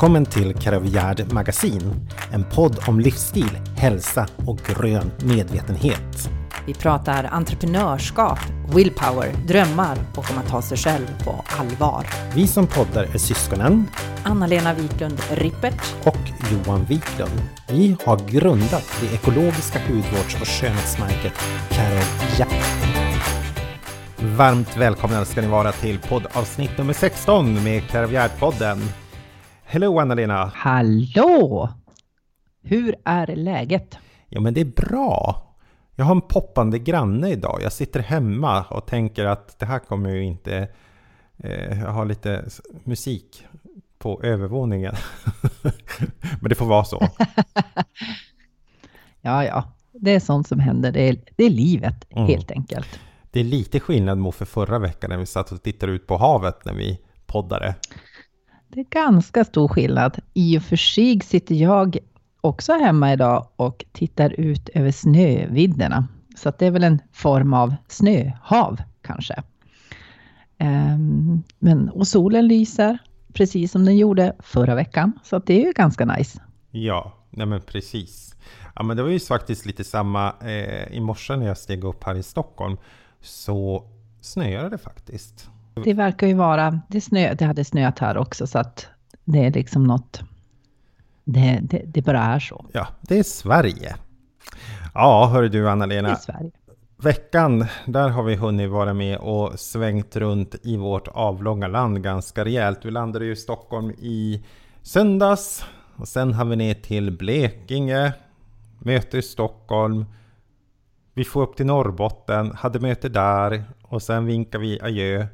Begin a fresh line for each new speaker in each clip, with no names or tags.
Välkommen till Karavjärd Magasin, en podd om livsstil, hälsa och grön medvetenhet.
Vi pratar entreprenörskap, willpower, drömmar och om att ta sig själv på allvar.
Vi som poddar är syskonen
Anna-Lena Wiklund Rippert
och Johan Wiklund. Vi har grundat det ekologiska hudvårds och skönhetsmärket Karavjärd. Varmt välkomna ska ni vara till poddavsnitt nummer 16 med Karavjärd-podden. Hello Anna-Lena!
Hallå! Hur är läget?
Ja men det är bra. Jag har en poppande granne idag. Jag sitter hemma och tänker att det här kommer ju inte... Eh, jag har lite musik på övervåningen. men det får vara så.
Ja, ja. Det är sånt som händer. Det är, det är livet,
Mm.
helt enkelt.
Det är lite skillnad mot för förra veckan när vi satt och tittade ut på havet när vi poddade.
Det är ganska stor skillnad. I och för sig sitter jag också hemma idag och tittar ut över snövidderna. Så att det är väl en form av snöhav kanske. Ehm, men, och solen lyser, precis som den gjorde förra veckan. Så att det är ju ganska nice.
Ja, nej men precis. Ja men det var ju faktiskt lite samma eh, i morse när jag steg upp här i Stockholm. Så snöade det faktiskt.
Det verkar ju vara, det, snö, det hade snöat här också så att det är liksom något, det, det, det bara är så.
Ja, det är Sverige. Ja, hör du
Det är
Anna-Lena.
Sverige.
Veckan, där har vi hunnit vara med och svängt runt i vårt avlånga land ganska rejält. Vi landade ju i Stockholm i söndags. Och sen har vi ner till Blekinge. Möte i Stockholm. Vi får upp till Norrbotten, hade möte där. Och sen vinkade vi adjö.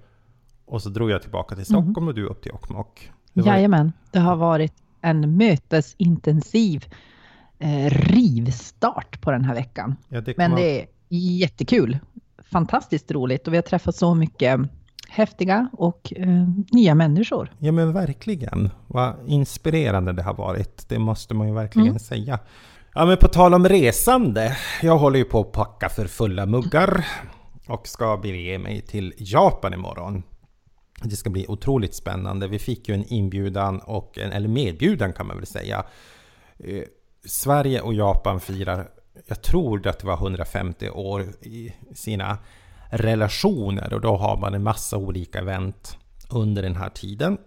Och så drog jag tillbaka till Stockholm och du upp till Jokkmokk.
Jajamän, det har varit en mötesintensiv eh, rivstart på den här veckan.
Ja, det
Men det är jättekul. Fantastiskt roligt och vi har träffat så mycket häftiga och eh, nya människor.
Ja men verkligen. Vad inspirerande det har varit. Det måste man ju verkligen
Mm.
säga. Ja men på tal om resande. Jag håller ju på att packa för fulla muggar. Och ska bege mig till Japan imorgon. Det ska bli otroligt spännande. Vi fick ju en inbjudan, och en, eller medbjudan kan man väl säga. Eh, Sverige och Japan firar, jag tror att det var 150 år i sina relationer och då har man en massa olika event under den här tiden.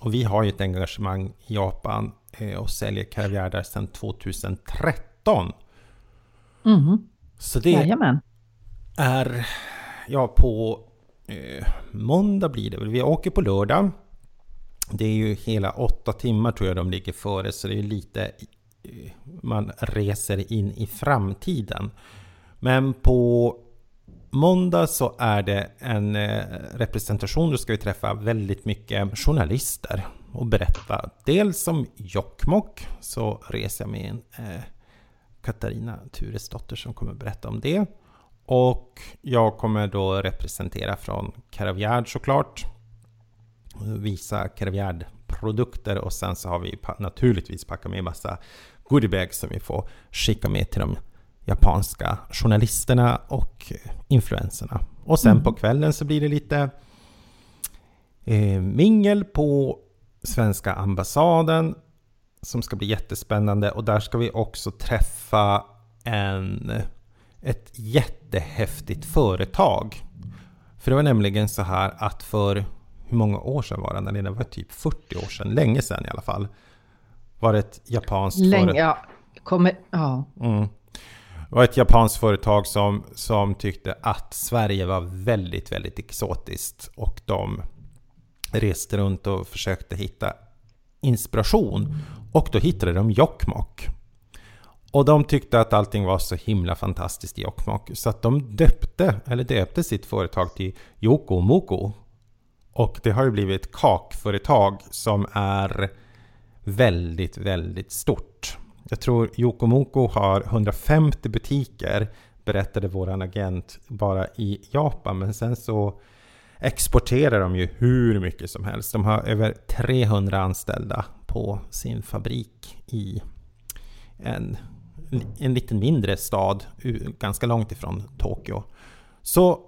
Och vi har ju ett engagemang i Japan eh, och säljer kaviar där sedan 2013.
Mhm.
Så det
Jajamän.
är, ja på eh, måndag blir det väl. Vi åker på lördag. Det är ju hela åtta timmar tror jag de ligger före så det är lite eh, man reser in i framtiden. Men på måndag så är det en eh, representation. Då ska vi träffa väldigt mycket journalister och berätta dels om Jokkmokk. Så reser jag med en eh, Katarina Turesdotter som kommer berätta om det. Och jag kommer då representera från Karavjärd såklart. Visa Karavjärd-produkter och sen så har vi naturligtvis packat med massa goodiebags som vi får skicka med till de japanska journalisterna och influenserna. Och sen på kvällen så blir det lite eh, mingel på svenska ambassaden som ska bli jättespännande och där ska vi också träffa en, ett jättehäftigt företag. För det var nämligen så här att för hur många år sedan var det? Det var typ 40 år sedan, länge sedan i alla fall. Var det ett japanskt
Länge,
företag.
ja, kommer, ja.
Mm. Det var ett japanskt företag som, som tyckte att Sverige var väldigt, väldigt exotiskt. Och de reste runt och försökte hitta inspiration. Och då hittade de Jokkmokk. Och de tyckte att allting var så himla fantastiskt i Jokkmokk. Så att de döpte, eller döpte sitt företag till Jokomoko. Och det har ju blivit ett kakföretag som är väldigt, väldigt stort. Jag tror Yokomoko har 150 butiker, berättade vår agent, bara i Japan. Men sen så exporterar de ju hur mycket som helst. De har över 300 anställda på sin fabrik i en, en liten mindre stad ganska långt ifrån Tokyo. Så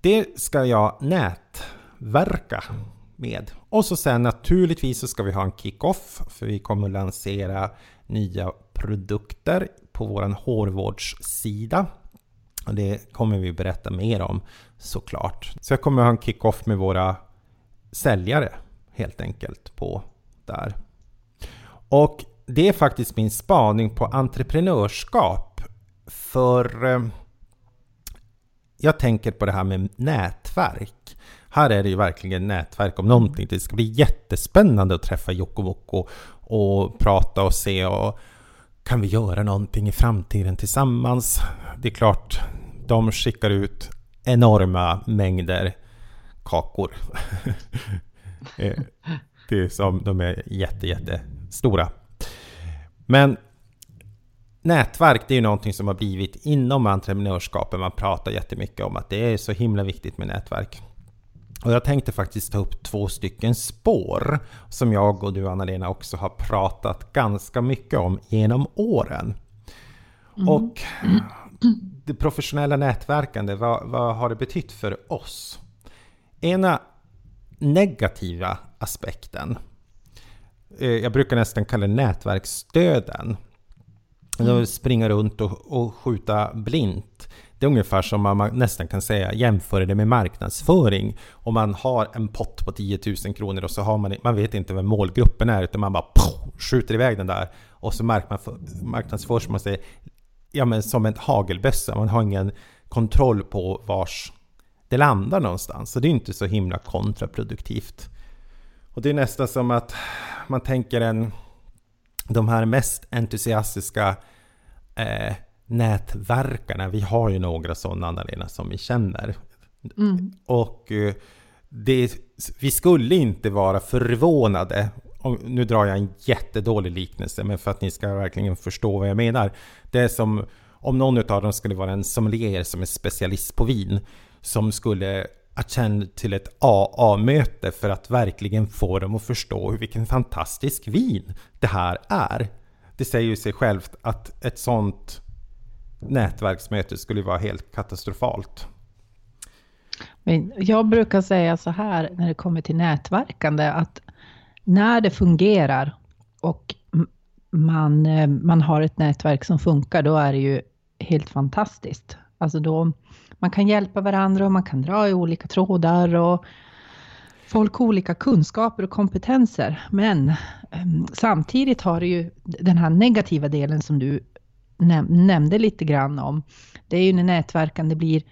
det ska jag nätverka med. Och så sen naturligtvis så ska vi ha en kick-off för vi kommer lansera nya produkter på vår hårvårdssida. Och det kommer vi berätta mer om såklart. Så jag kommer ha en kick-off med våra säljare helt enkelt på där. Och det är faktiskt min spaning på entreprenörskap. För eh, jag tänker på det här med nätverk. Här är det ju verkligen nätverk om någonting. Det ska bli jättespännande att träffa Jokkmokk och prata och se och kan vi göra någonting i framtiden tillsammans? Det är klart, de skickar ut enorma mängder kakor. Eh, det är som, de är jätte, jätte stora. Men nätverk, det är ju någonting som har blivit inom entreprenörskapet. Man pratar jättemycket om att det är så himla viktigt med nätverk. Och jag tänkte faktiskt ta upp två stycken spår som jag och du Anna-Lena också har pratat ganska mycket om genom åren. Mm. Och det professionella nätverkande, vad, vad har det betytt för oss? Ena negativa aspekten, jag brukar nästan kalla det nätverksstöden. Mm. Springa runt och, och skjuta blint. Det är ungefär som man nästan kan säga jämföra det med marknadsföring. Om man har en pott på 10 000 kronor och så har man, man vet inte vem målgruppen är utan man bara pof, skjuter iväg den där. Och så marknadsförs man sig ja, men som en hagelbössa. Man har ingen kontroll på vars det landar någonstans. Så det är inte så himla kontraproduktivt. Och det är nästan som att man tänker en de här mest entusiastiska eh, nätverkarna, vi har ju några sådana Anna-Lena som vi känner. Mm. Och eh, det, vi skulle inte vara förvånade, och nu drar jag en jättedålig liknelse, men för att ni ska verkligen förstå vad jag menar. Det är som om någon av dem skulle vara en sommelier som är specialist på vin, som skulle att attend till ett AA-möte för att verkligen få dem att förstå vilken fantastisk vin det här är. Det säger ju sig självt att ett sånt nätverksmöte skulle vara helt katastrofalt.
Men jag brukar säga så här när det kommer till nätverkande att när det fungerar och man, eh, man har ett nätverk som funkar, då är det ju helt fantastiskt. Alltså då, man kan hjälpa varandra och man kan dra i olika trådar och folk har olika kunskaper och kompetenser. Men ehm, samtidigt har det ju den här negativa delen som du näm nämnde lite grann om. Det är ju när nätverkande blir,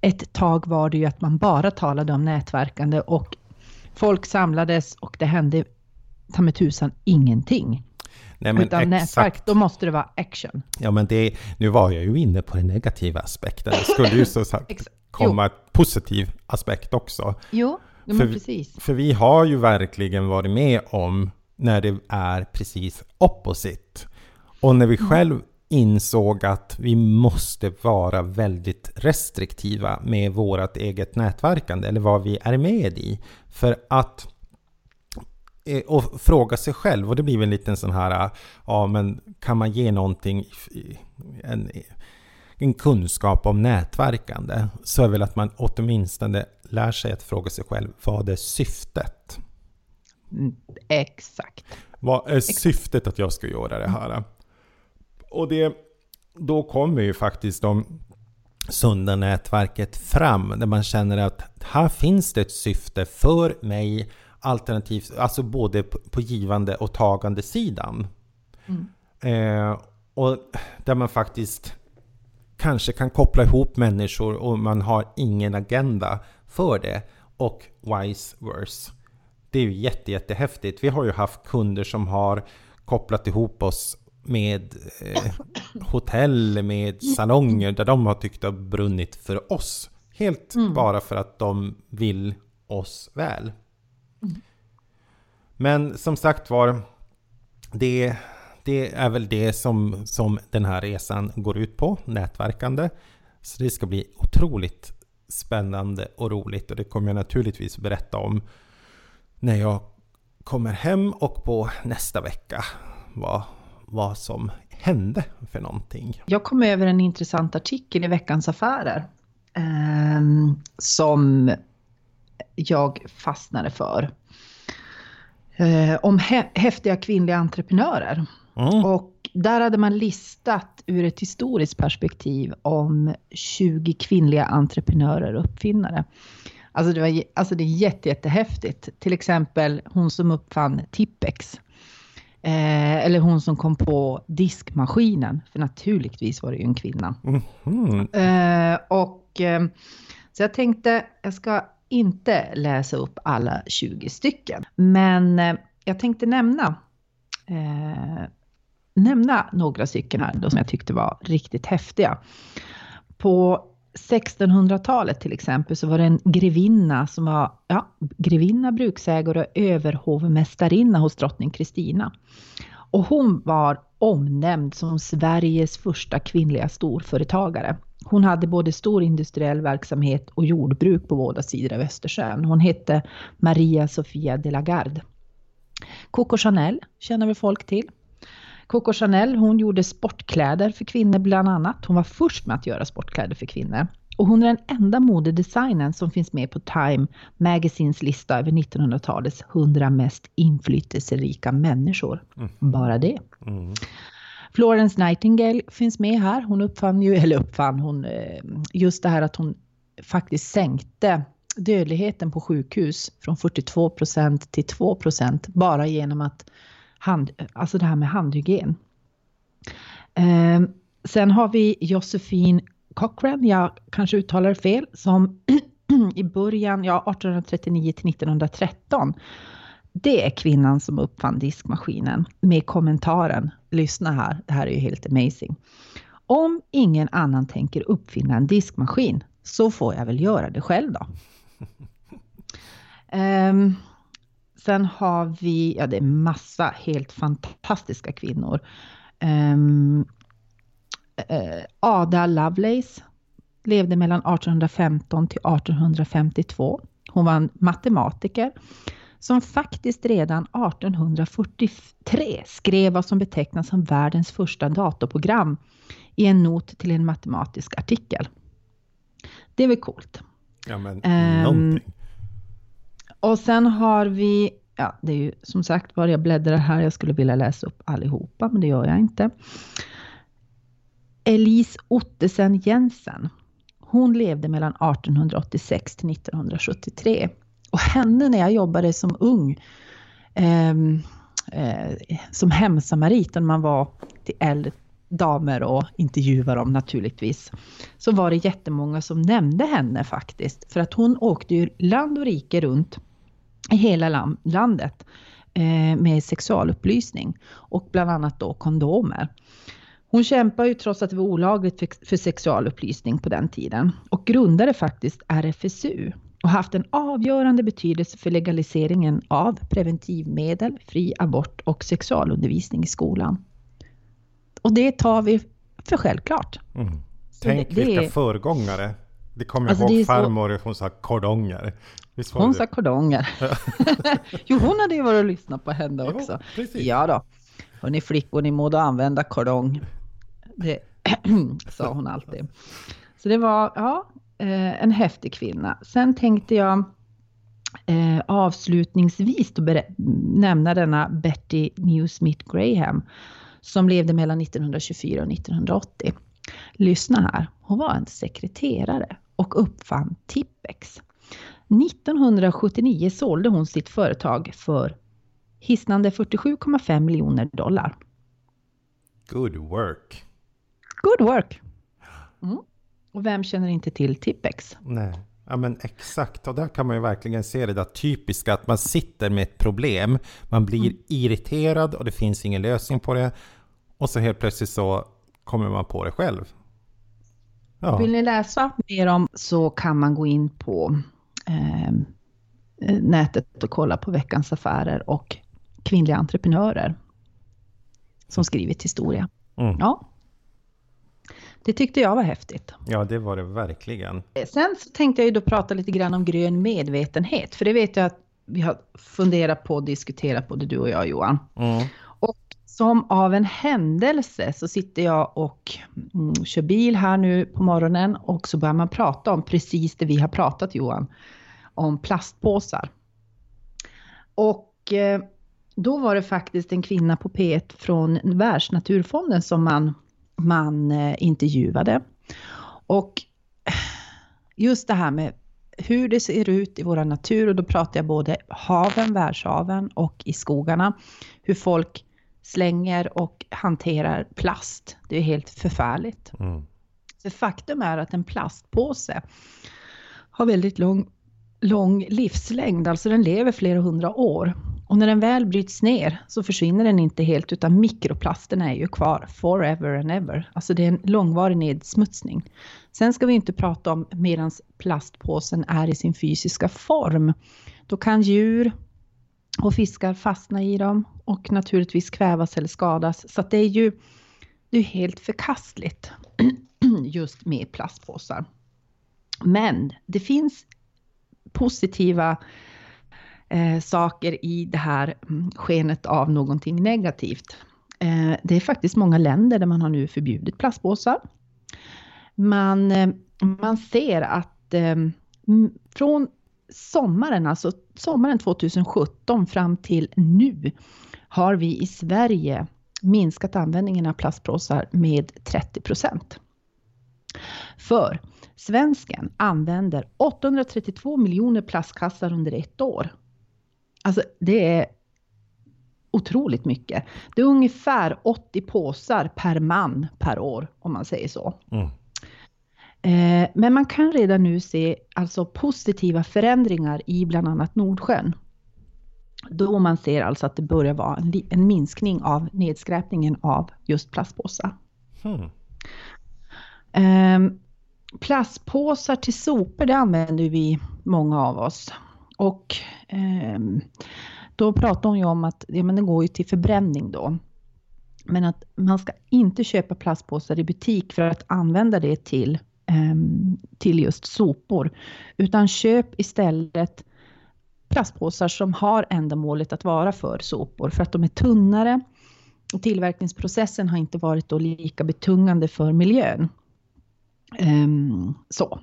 ett tag var det ju att man bara talade om nätverkande och folk samlades och det hände ta med tusan ingenting. Nej, men Utan nätverk, då måste det vara action.
Ja, men det, nu var jag ju inne på den negativa aspekten. Det skulle ju så sagt komma ett positiv aspekt också.
Jo, ja, för, precis.
För vi har ju verkligen varit med om när det är precis opposite. Och när vi mm. själv insåg att vi måste vara väldigt restriktiva med vårt eget nätverkande eller vad vi är med i. För att och fråga sig själv, och det blir en liten sån här, ja men kan man ge någonting, en, en kunskap om nätverkande, så är väl att man åtminstone lär sig att fråga sig själv, vad är syftet?
Mm, exakt.
Vad är syftet att jag ska göra det här? Och det, då kommer ju faktiskt de sunda nätverket fram, där man känner att här finns det ett syfte för mig alternativt, alltså både på givande och tagande sidan. Mm. Eh, och där man faktiskt kanske kan koppla ihop människor och man har ingen agenda för det. Och vice versa. Det är ju jätte, jättehäftigt. Vi har ju haft kunder som har kopplat ihop oss med eh, hotell, med salonger där de har tyckt att brunnit för oss. Helt mm. bara för att de vill oss väl. Men som sagt var, det, det är väl det som, som den här resan går ut på, nätverkande. Så det ska bli otroligt spännande och roligt och det kommer jag naturligtvis berätta om när jag kommer hem och på nästa vecka vad, vad som hände för någonting.
Jag kom över en intressant artikel i Veckans Affärer eh, som jag fastnade för. Eh, om häftiga kvinnliga entreprenörer. Mm. Och där hade man listat ur ett historiskt perspektiv om 20 kvinnliga entreprenörer och uppfinnare. Alltså det, var, alltså det är jätte, jättehäftigt. Till exempel hon som uppfann Tippex. Eh, eller hon som kom på diskmaskinen. För naturligtvis var det ju en kvinna. Mm. Eh, och eh, så jag tänkte, jag ska inte läsa upp alla 20 stycken. Men eh, jag tänkte nämna eh, nämna några stycken här då som jag tyckte var riktigt häftiga. På 1600-talet till exempel så var det en grevinna som var ja, grevinna, bruksägare och överhovmästarinna hos drottning Kristina. Och hon var omnämnd som Sveriges första kvinnliga storföretagare. Hon hade både stor industriell verksamhet och jordbruk på båda sidor av Östersjön. Hon hette Maria Sofia de la Garde. Coco Chanel känner väl folk till. Coco Chanel hon gjorde sportkläder för kvinnor bland annat. Hon var först med att göra sportkläder för kvinnor. Och hon är den enda modedesignern som finns med på Time Magazines lista över 1900-talets 100 mest inflytelserika människor. Mm. Bara det. Mm. Florence Nightingale finns med här. Hon uppfann ju, eller uppfann hon, eh, just det här att hon faktiskt sänkte dödligheten på sjukhus från 42 procent till 2 procent bara genom att hand, alltså det här med handhygien. Eh, sen har vi Josefin Cochran, jag kanske uttalar det fel, som i början, ja 1839 till 1913 det är kvinnan som uppfann diskmaskinen med kommentaren, lyssna här, det här är ju helt amazing. Om ingen annan tänker uppfinna en diskmaskin så får jag väl göra det själv då. um, sen har vi, ja det är massa helt fantastiska kvinnor. Um, uh, Ada Lovelace levde mellan 1815 till 1852. Hon var en matematiker som faktiskt redan 1843 skrev vad som betecknas som världens första datorprogram i en not till en matematisk artikel. Det är väl coolt.
Ja, men um.
Och sen har vi, ja det är ju som sagt var jag bläddrar här, jag skulle vilja läsa upp allihopa, men det gör jag inte. Elise Ottesen Jensen. Hon levde mellan 1886 till 1973. Och henne när jag jobbade som ung, eh, eh, som hemsamarit, när man var till äldre damer och intervjuade dem naturligtvis, så var det jättemånga som nämnde henne faktiskt. För att hon åkte ju land och rike runt i hela landet eh, med sexualupplysning och bland annat då kondomer. Hon kämpade ju trots att det var olagligt för, för sexualupplysning på den tiden och grundade faktiskt RFSU och haft en avgörande betydelse för legaliseringen av preventivmedel, fri abort och sexualundervisning i skolan. Och det tar vi för självklart.
Mm. Tänk det, vilka det föregångare. Det kommer jag alltså ihåg farmor, hon sa kordonger.
hon det? sa kordonger. jo, hon hade ju varit och lyssnat på henne också. Jo, ja då. Hörni flickor, ni må då använda kordong. Det sa hon alltid. Så det var, ja, eh, en häftig kvinna. Sen tänkte jag eh, avslutningsvis nämna denna Betty Newsmith Graham som levde mellan 1924 och 1980. Lyssna här, hon var en sekreterare och uppfann Tippex. 1979 sålde hon sitt företag för hisnande 47,5 miljoner dollar.
Good work.
Good work. Mm. Och vem känner inte till Tippex?
Nej. Ja men exakt, och där kan man ju verkligen se det där typiska att man sitter med ett problem, man blir mm. irriterad och det finns ingen lösning på det och så helt plötsligt så kommer man på det själv.
Ja. Vill ni läsa mer om så kan man gå in på eh, nätet och kolla på Veckans Affärer och kvinnliga entreprenörer som skrivit historia. Mm. Ja. Det tyckte jag var häftigt.
Ja, det var det verkligen.
Sen så tänkte jag ju då prata lite grann om grön medvetenhet, för det vet jag att vi har funderat på och diskuterat både du och jag Johan. Mm. Och som av en händelse så sitter jag och mm, kör bil här nu på morgonen och så börjar man prata om precis det vi har pratat Johan. om plastpåsar. Och eh, då var det faktiskt en kvinna på P1 från Världsnaturfonden som man, man eh, intervjuade. Och just det här med hur det ser ut i vår natur och då pratar jag både haven, världshaven och i skogarna. Hur folk slänger och hanterar plast. Det är helt förfärligt. Mm. För faktum är att en plastpåse har väldigt lång, lång livslängd, alltså den lever flera hundra år. Och när den väl bryts ner så försvinner den inte helt utan mikroplasterna är ju kvar forever and ever. Alltså det är en långvarig nedsmutsning. Sen ska vi inte prata om medan plastpåsen är i sin fysiska form. Då kan djur och fiskar fastna i dem och naturligtvis kvävas eller skadas. Så det är ju det är helt förkastligt just med plastpåsar. Men det finns positiva eh, saker i det här mm, skenet av någonting negativt. Eh, det är faktiskt många länder där man har nu förbjudit plastpåsar. Man, eh, man ser att eh, från sommaren, alltså sommaren 2017 fram till nu har vi i Sverige minskat användningen av plastpåsar med 30 procent. För svensken använder 832 miljoner plastkassar under ett år. Alltså det är otroligt mycket. Det är ungefär 80 påsar per man per år om man säger så. Mm. Eh, men man kan redan nu se alltså positiva förändringar i bland annat Nordsjön. Då man ser alltså att det börjar vara en, en minskning av nedskräpningen av just plastpåsar. Hmm. Eh, plastpåsar till sopor, det använder vi många av oss. Och eh, då pratar hon ju om att ja, men det går ju till förbränning då. Men att man ska inte köpa plastpåsar i butik för att använda det till, eh, till just sopor. Utan köp istället plastpåsar som har ändamålet att vara för sopor för att de är tunnare. Och tillverkningsprocessen har inte varit då lika betungande för miljön. Eh, så.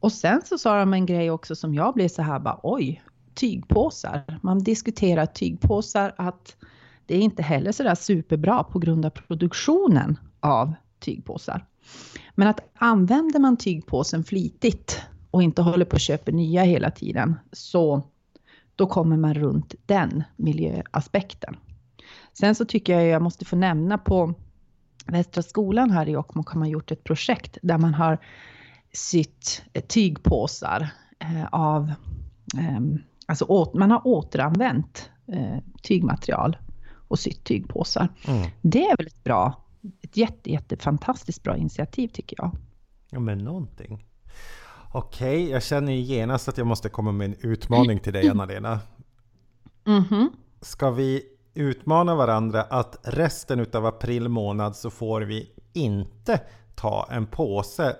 Och sen så sa de en grej också som jag blev så här bara oj, tygpåsar. Man diskuterar tygpåsar att det är inte heller så där superbra på grund av produktionen av tygpåsar. Men att använder man tygpåsen flitigt och inte håller på att köpa nya hela tiden så då kommer man runt den miljöaspekten. Sen så tycker jag jag måste få nämna på Västra skolan här i Jokkmokk har man gjort ett projekt där man har sytt tygpåsar eh, av, ehm, alltså man har återanvänt eh, tygmaterial och sytt tygpåsar. Mm. Det är väl ett bra, ett jätte, jätte fantastiskt bra initiativ tycker jag.
Ja men någonting. Okej, okay, jag känner ju genast att jag måste komma med en utmaning till dig Anna-Lena. Mm -hmm. Ska vi utmana varandra att resten utav april månad så får vi inte ta en påse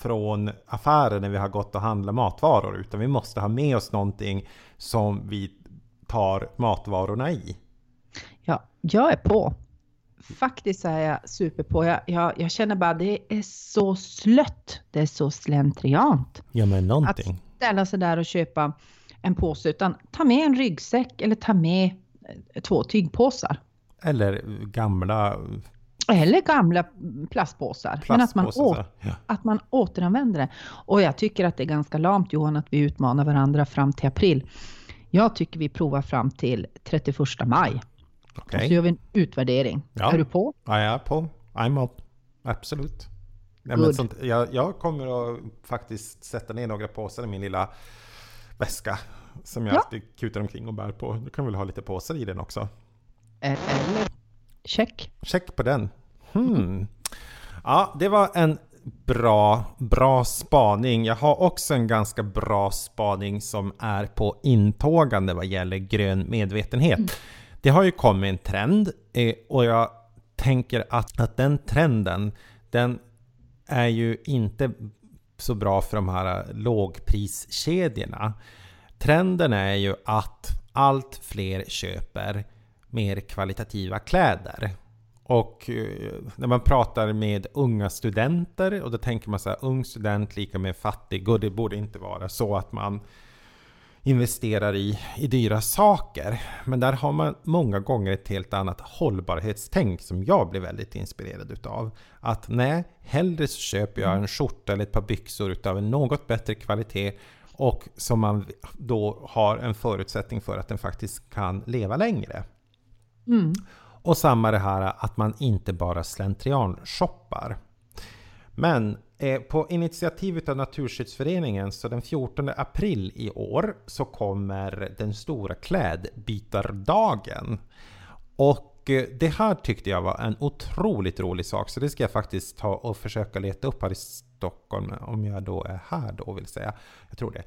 från affären när vi har gått och handlat matvaror utan vi måste ha med oss någonting som vi tar matvarorna i.
Ja, jag är på. Faktiskt är jag super på. Jag, jag, jag känner bara det är så slött. Det är så slentriant.
Ja men någonting.
Att ställa sig där och köpa en påse utan ta med en ryggsäck eller ta med eh, två tygpåsar.
Eller gamla
eller gamla plastpåsar. Men att man, å, ja. att man återanvänder det. Och jag tycker att det är ganska lamt Johan att vi utmanar varandra fram till april. Jag tycker vi provar fram till 31 maj. Okay. Och så gör vi en utvärdering. Ja. Är du på?
Ja, jag är på. I'm up. Absolut. Ja, men sånt, jag, jag kommer att faktiskt sätta ner några påsar i min lilla väska. Som jag ja. alltid kutar omkring och bär på. Du kan väl ha lite påsar i den också?
Eller check.
Check på den. Hmm. Ja, det var en bra, bra spaning. Jag har också en ganska bra spaning som är på intågande vad gäller grön medvetenhet. Mm. Det har ju kommit en trend eh, och jag tänker att, att den trenden, den är ju inte så bra för de här lågpriskedjorna. Trenden är ju att allt fler köper mer kvalitativa kläder. Och eh, när man pratar med unga studenter och då tänker man så här, ung student lika med fattig och det borde inte vara så att man investerar i, i dyra saker. Men där har man många gånger ett helt annat hållbarhetstänk som jag blir väldigt inspirerad utav. Att nej, hellre så köper jag en skjorta eller ett par byxor utav en något bättre kvalitet och som man då har en förutsättning för att den faktiskt kan leva längre. Mm. Och samma det här att man inte bara slentrian shoppar. Men eh, på initiativ av Naturskyddsföreningen så den 14 april i år så kommer den stora klädbytardagen. Och eh, det här tyckte jag var en otroligt rolig sak så det ska jag faktiskt ta och försöka leta upp här i Stockholm om jag då är här då vill säga. Jag tror det.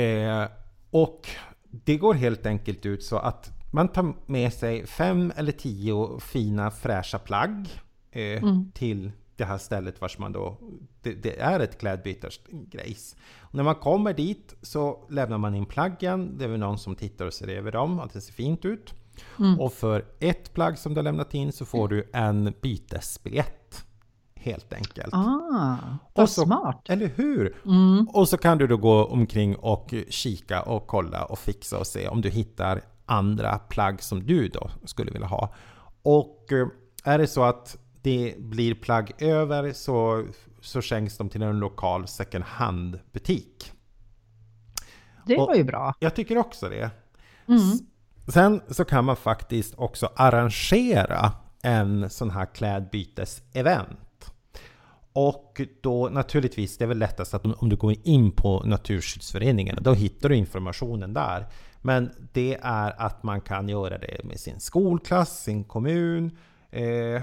Eh, och det går helt enkelt ut så att man tar med sig fem eller tio fina fräscha plagg eh, mm. till det här stället vars man då... Det, det är ett klädbytarsgrejs. När man kommer dit så lämnar man in plaggen. Det är väl någon som tittar och ser över dem, att det ser fint ut. Mm. Och för ett plagg som du har lämnat in så får du en bytesbiljett. Helt enkelt.
Ah, vad och så, smart!
Eller hur? Mm. Och så kan du då gå omkring och kika och kolla och fixa och se om du hittar andra plagg som du då skulle vilja ha. Och eh, är det så att det blir plagg över så, så skänks de till en lokal second hand-butik.
Det var ju bra.
Jag tycker också det. Mm. Sen så kan man faktiskt också arrangera en sån här klädbytes-event. Och då naturligtvis, det är väl lättast att om, du går in på Naturskyddsföreningen, då hittar du informationen där. Men det är att man kan göra det med sin skolklass, sin kommun, eh,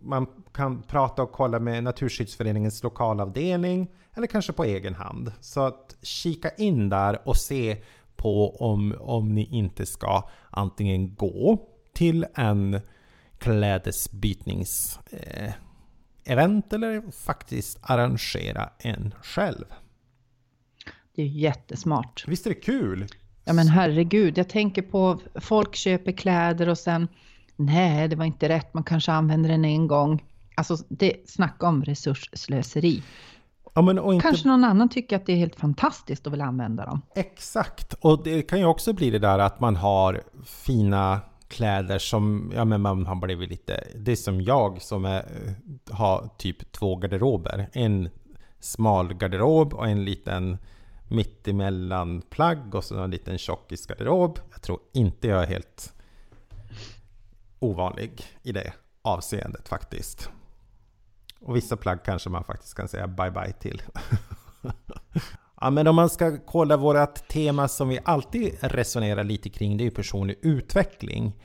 man kan prata och kolla med Naturskyddsföreningens lokalavdelning eller kanske på egen hand. Så att kika in där och se på om, om ni inte ska antingen gå till en klädesbytnings eh, eller faktiskt arrangera en själv.
Det är jättesmart.
Visst är det kul?
Ja men herregud, jag tänker på folk köper kläder och sen nej, det var inte rätt, man kanske använder den en gång. Alltså, det, snacka om resursslöseri. Ja, inte... Kanske någon annan tycker att det är helt fantastiskt och vill använda dem.
Exakt, och det kan ju också bli det där att man har fina kläder som, ja men man har blivit lite, det är som jag som är, har typ två garderober. En smal garderob och en liten mittemellan plagg och så en liten tjockisgarderob. Jag tror inte jag är helt ovanlig i det avseendet faktiskt. Och vissa plagg kanske man faktiskt kan säga bye bye till. ja, men om man ska kolla vårt tema som vi alltid resonerar lite kring, det är ju personlig utveckling.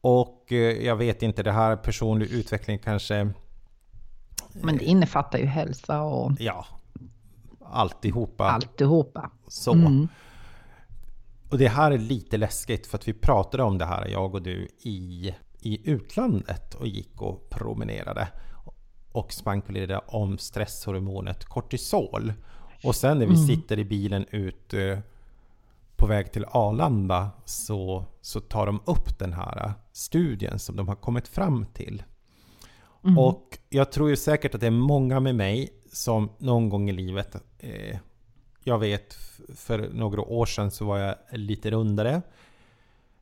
Och eh, jag vet inte, det här personlig utveckling kanske...
Men det innefattar ju hälsa och...
Ja, alltihopa.
Alltihopa.
Så. Mm. Och det här är lite läskigt för att vi pratade om det här, jag och du, i i utlandet och gick och promenerade och spankulerade om stresshormonet kortisol. Och sen när vi mm. sitter i bilen ut eh, på väg till Arlanda så, så tar de upp den här studien som de har kommit fram till. Mm. Och jag tror ju säkert att det är många med mig som någon gång i livet eh, jag vet för några år sedan så var jag lite rundare.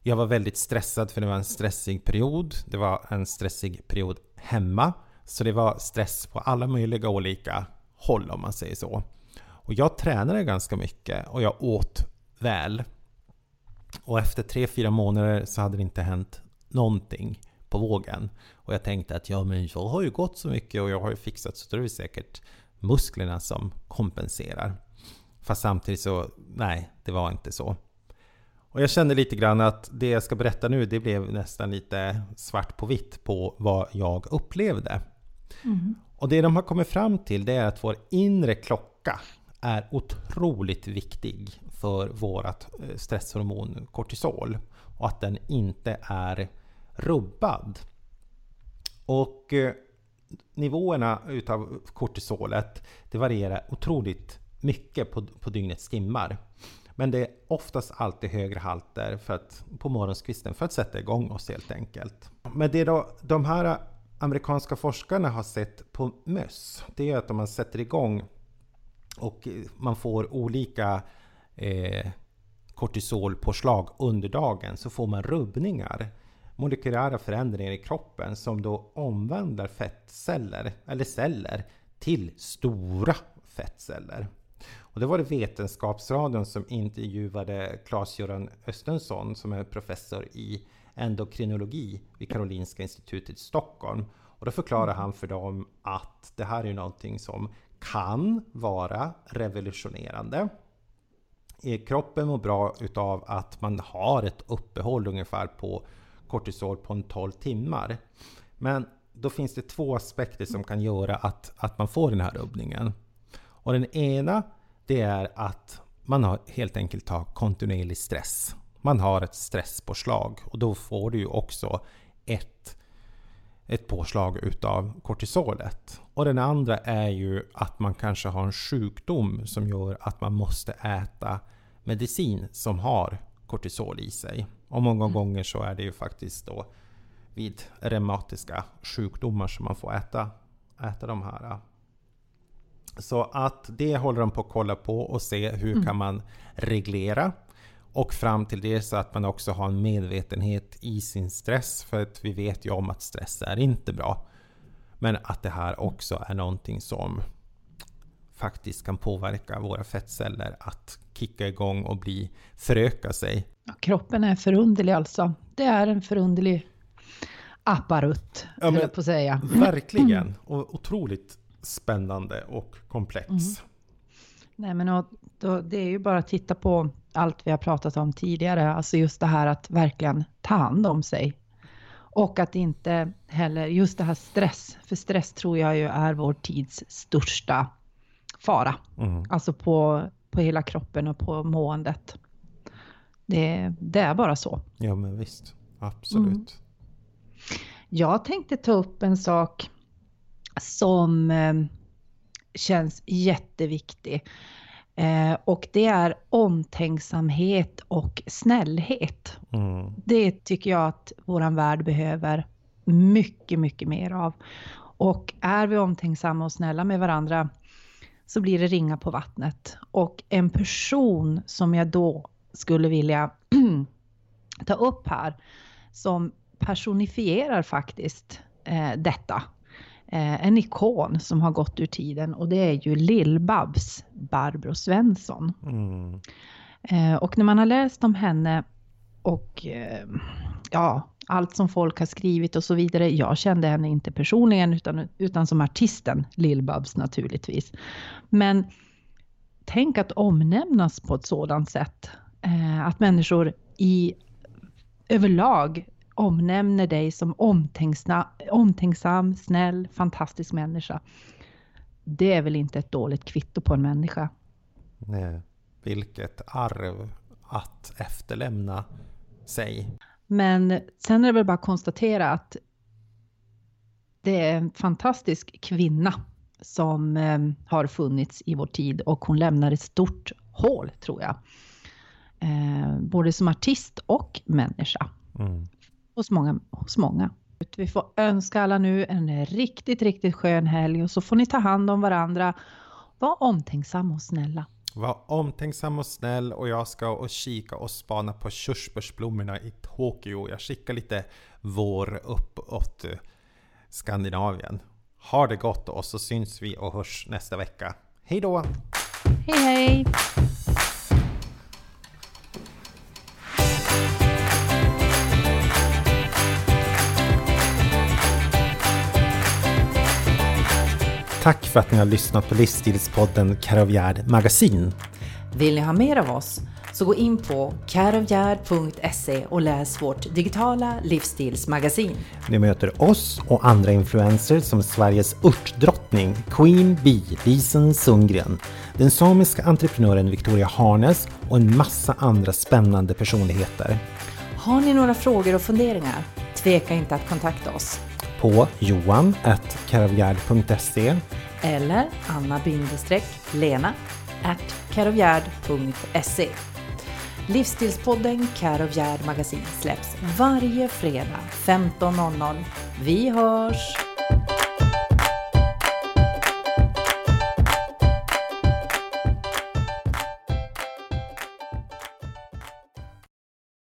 Jag var väldigt stressad för det var en stressig period. Det var en stressig period hemma. Så det var stress på alla möjliga olika håll om man säger så. Och jag tränade ganska mycket och jag åt väl. Och efter tre fyra månader så hade det inte hänt någonting på vågen. Och jag tänkte att ja men jag har ju gått så mycket och jag har ju fixat så då är det säkert musklerna som kompenserar. Fast samtidigt så, nej, det var inte så. Och jag kände lite grann att det jag ska berätta nu, det blev nästan lite svart på vitt på vad jag upplevde. Mm. Och det de har kommit fram till det är att vår inre klocka är otroligt viktig för vårt eh, stresshormon kortisol. Och att den inte är rubbad. Och eh, nivåerna utav kortisolet det varierar otroligt mycket på, på dygnets timmar. Men det är oftast alltid högre halter för att, på morgonskvisten för att sätta igång oss helt enkelt. Men det då, de här amerikanska forskarna har sett på möss, det är att om man sätter igång och eh, man får olika eh, kortisolpåslag under dagen så får man rubbningar, molekylära förändringar i kroppen som då omvandlar fettceller, eller celler, till stora fettceller. Och det var det Vetenskapsradion som intervjuade Claes-Göran Östensson som är professor i endokrinologi vid Karolinska institutet i Stockholm. Och då förklarar han för dem att det här är någonting som kan vara revolutionerande. Eh, kroppen mår bra utav att man har ett uppehåll ungefär på kortisol på en 12 timmar. Men då finns det två aspekter som kan göra att, att man får den här rubbningen. Och den ena det är att man har helt enkelt har kontinuerlig stress. Man har ett stresspåslag och då får du ju också ett, ett påslag utav kortisolet. Och den andra är ju att man kanske har en sjukdom som gör att man måste äta medicin som har kortisol i sig. Och många mm. gånger så är det ju faktiskt då vid reumatiska sjukdomar som man får äta, äta de här så att det håller de på att kolla på och se hur mm. kan man reglera. Och fram till det så att man också har en medvetenhet i sin stress. För att vi vet ju om att stress är inte bra. Men att det här också är någonting som faktiskt kan påverka våra fettceller att kicka igång och bli, föröka sig.
kroppen är förunderlig alltså. Det är en förunderlig apparutt, ja, men, på att säga.
Verkligen, och otroligt spännande och komplex. Mm.
Nej, men och, då, det är ju bara att titta på allt vi har pratat om tidigare, alltså just det här att verkligen ta hand om sig. Och att inte heller, just det här stress, för stress tror jag ju är vår tids största fara. Mm. Alltså på, på hela kroppen och på måendet. Det, det är bara så.
Ja men visst, absolut. Mm.
Jag tänkte ta upp en sak som eh, känns jätteviktig. Eh, och det är omtänksamhet och snällhet. Mm. Det tycker jag att vår värld behöver mycket, mycket mer av. Och är vi omtänksamma och snälla med varandra så blir det ringa på vattnet. Och en person som jag då skulle vilja ta upp här, som personifierar faktiskt eh, detta, eh, en ikon som har gått ur tiden och det är ju Lill-Babs, Barbro Svensson. Mm. Eh, och när man har läst om henne och eh, ja, allt som folk har skrivit och så vidare. Jag kände henne inte personligen utan, utan som artisten Lill-Babs naturligtvis. Men tänk att omnämnas på ett sådant sätt. Eh, att människor i överlag omnämner dig som omtänksam, snäll, fantastisk människa. Det är väl inte ett dåligt kvitto på en människa?
Nej, vilket arv att efterlämna sig.
Men sen är det väl bara att konstatera att det är en fantastisk kvinna som eh, har funnits i vår tid och hon lämnar ett stort hål tror jag. Eh, både som artist och människa. Mm hos många, hos många. Vi får önska alla nu en riktigt, riktigt skön helg och så får ni ta hand om varandra. Var omtänksamma och snälla.
Var omtänksam och snäll och jag ska och kika och spana på körsbärsblommorna i Tokyo. Jag skickar lite vår uppåt eh, Skandinavien. Ha det gott och så syns vi och hörs nästa vecka. Hej då!
Hej hej!
Tack för att ni har lyssnat på livsstilspodden Karavjärd Magasin.
Vill ni ha mer av oss? Så gå in på karavjärd.se och läs vårt digitala livsstilsmagasin.
Ni möter oss och andra influencers som Sveriges örtdrottning Queen Bee Lisen Sundgren, den samiska entreprenören Victoria Harnes och en massa andra spännande personligheter.
Har ni några frågor och funderingar? Tveka inte att kontakta oss
på johan.karavgard.se
eller anna-lena.karovgard.se Livsstilspodden Karovgärd Magasin släpps varje fredag 15.00
Vi hörs!